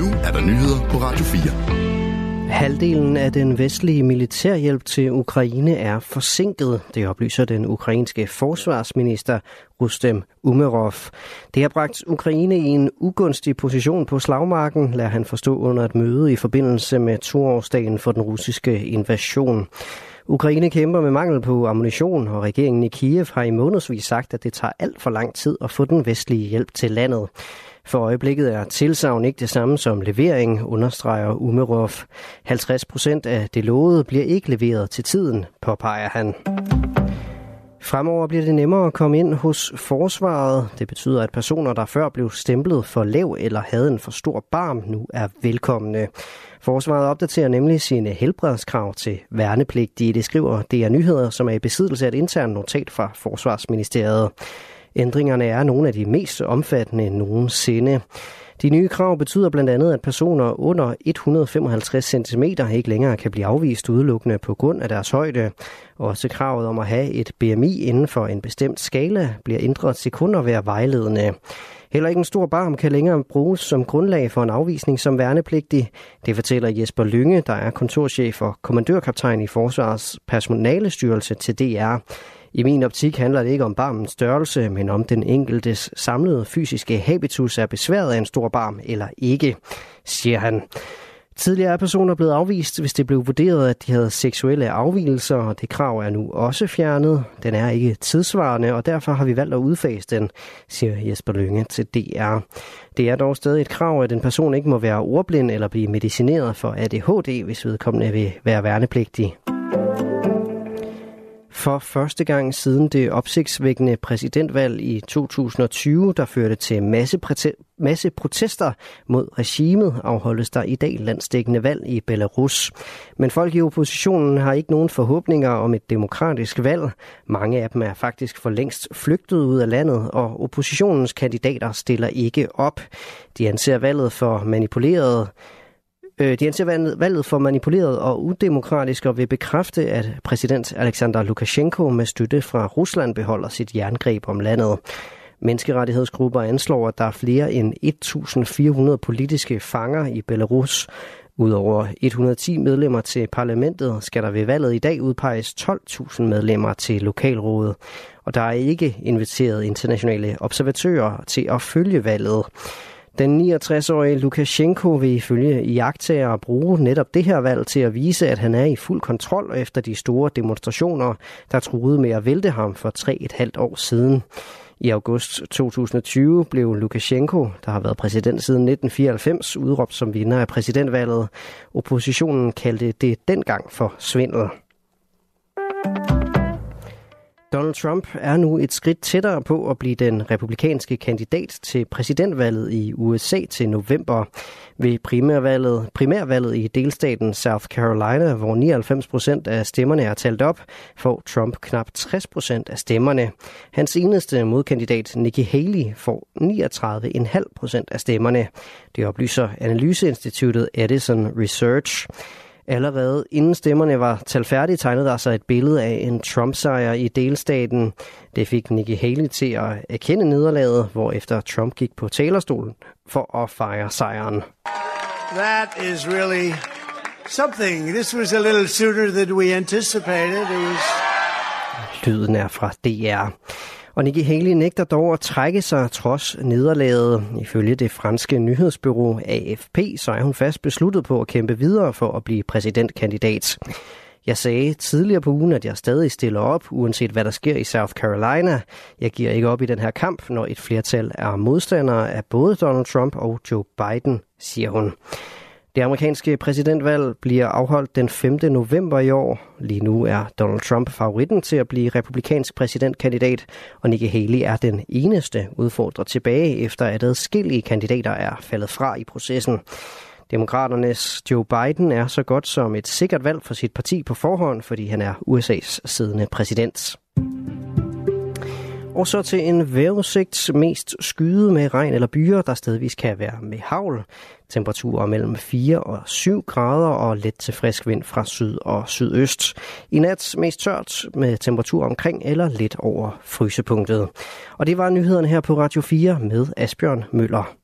nu er der nyheder på Radio 4. Halvdelen af den vestlige militærhjælp til Ukraine er forsinket, det oplyser den ukrainske forsvarsminister Rustem Umerov. Det har bragt Ukraine i en ugunstig position på slagmarken, lader han forstå under et møde i forbindelse med toårsdagen for den russiske invasion. Ukraine kæmper med mangel på ammunition, og regeringen i Kiev har i månedsvis sagt, at det tager alt for lang tid at få den vestlige hjælp til landet. For øjeblikket er tilsavn ikke det samme som levering, understreger Umerov. 50 procent af det lovede bliver ikke leveret til tiden, påpeger han. Fremover bliver det nemmere at komme ind hos forsvaret. Det betyder, at personer, der før blev stemplet for lav eller havde en for stor barm, nu er velkomne. Forsvaret opdaterer nemlig sine helbredskrav til værnepligtige. Det skriver DR Nyheder, som er i besiddelse af et internt notat fra Forsvarsministeriet. Ændringerne er nogle af de mest omfattende nogensinde. De nye krav betyder blandt andet, at personer under 155 cm ikke længere kan blive afvist udelukkende på grund af deres højde. Også kravet om at have et BMI inden for en bestemt skala bliver ændret til kun at være vejledende. Heller ikke en stor barm kan længere bruges som grundlag for en afvisning som værnepligtig. Det fortæller Jesper Lynge, der er kontorchef og kommandørkaptajn i Forsvarets personalestyrelse til DR. I min optik handler det ikke om barmens størrelse, men om den enkeltes samlede fysiske habitus er besværet af en stor barm eller ikke, siger han. Tidligere er personer blevet afvist, hvis det blev vurderet, at de havde seksuelle afvielser, og det krav er nu også fjernet. Den er ikke tidsvarende, og derfor har vi valgt at udfase den, siger Jesper Lønge til DR. Det er dog stadig et krav, at en person ikke må være ordblind eller blive medicineret for ADHD, hvis vedkommende vil være værnepligtig. For første gang siden det opsigtsvækkende præsidentvalg i 2020, der førte til masse, masse protester mod regimet, afholdes der i dag landsdækkende valg i Belarus. Men folk i oppositionen har ikke nogen forhåbninger om et demokratisk valg. Mange af dem er faktisk for længst flygtet ud af landet, og oppositionens kandidater stiller ikke op. De anser valget for manipuleret Øh, de anser valget for manipuleret og udemokratisk og vil bekræfte, at præsident Alexander Lukashenko med støtte fra Rusland beholder sit jerngreb om landet. Menneskerettighedsgrupper anslår, at der er flere end 1.400 politiske fanger i Belarus. Udover 110 medlemmer til parlamentet skal der ved valget i dag udpeges 12.000 medlemmer til lokalrådet. Og der er ikke inviteret internationale observatører til at følge valget. Den 69-årige Lukashenko vil ifølge iagtager bruge netop det her valg til at vise, at han er i fuld kontrol efter de store demonstrationer, der truede med at vælte ham for tre et halvt år siden. I august 2020 blev Lukashenko, der har været præsident siden 1994, udråbt som vinder af præsidentvalget. Oppositionen kaldte det dengang for svindel. Donald Trump er nu et skridt tættere på at blive den republikanske kandidat til præsidentvalget i USA til november. Ved primærvalget, primærvalget i delstaten South Carolina, hvor 99 procent af stemmerne er talt op, får Trump knap 60 procent af stemmerne. Hans eneste modkandidat Nikki Haley får 39,5 procent af stemmerne. Det oplyser analyseinstituttet Edison Research. Allerede inden stemmerne var talt færdige, tegnede der sig et billede af en Trump-sejr i delstaten. Det fik Nikki Haley til at erkende nederlaget, hvor efter Trump gik på talerstolen for at fejre sejren. That is really something. This was a little sooner than we anticipated. It was... Lyden er fra DR. Og Nikki Haley nægter dog at trække sig trods nederlaget. Ifølge det franske nyhedsbyrå AFP, så er hun fast besluttet på at kæmpe videre for at blive præsidentkandidat. Jeg sagde tidligere på ugen, at jeg stadig stiller op, uanset hvad der sker i South Carolina. Jeg giver ikke op i den her kamp, når et flertal er modstandere af både Donald Trump og Joe Biden, siger hun. Det amerikanske præsidentvalg bliver afholdt den 5. november i år. Lige nu er Donald Trump favoritten til at blive republikansk præsidentkandidat, og Nikki Haley er den eneste udfordrer tilbage, efter at adskillige kandidater er faldet fra i processen. Demokraternes Joe Biden er så godt som et sikkert valg for sit parti på forhånd, fordi han er USA's siddende præsident. Og så til en vejrudsigt mest skyde med regn eller byer, der stedvis kan være med havl. Temperaturer mellem 4 og 7 grader og let til frisk vind fra syd og sydøst. I nat mest tørt med temperatur omkring eller lidt over frysepunktet. Og det var nyhederne her på Radio 4 med Asbjørn Møller.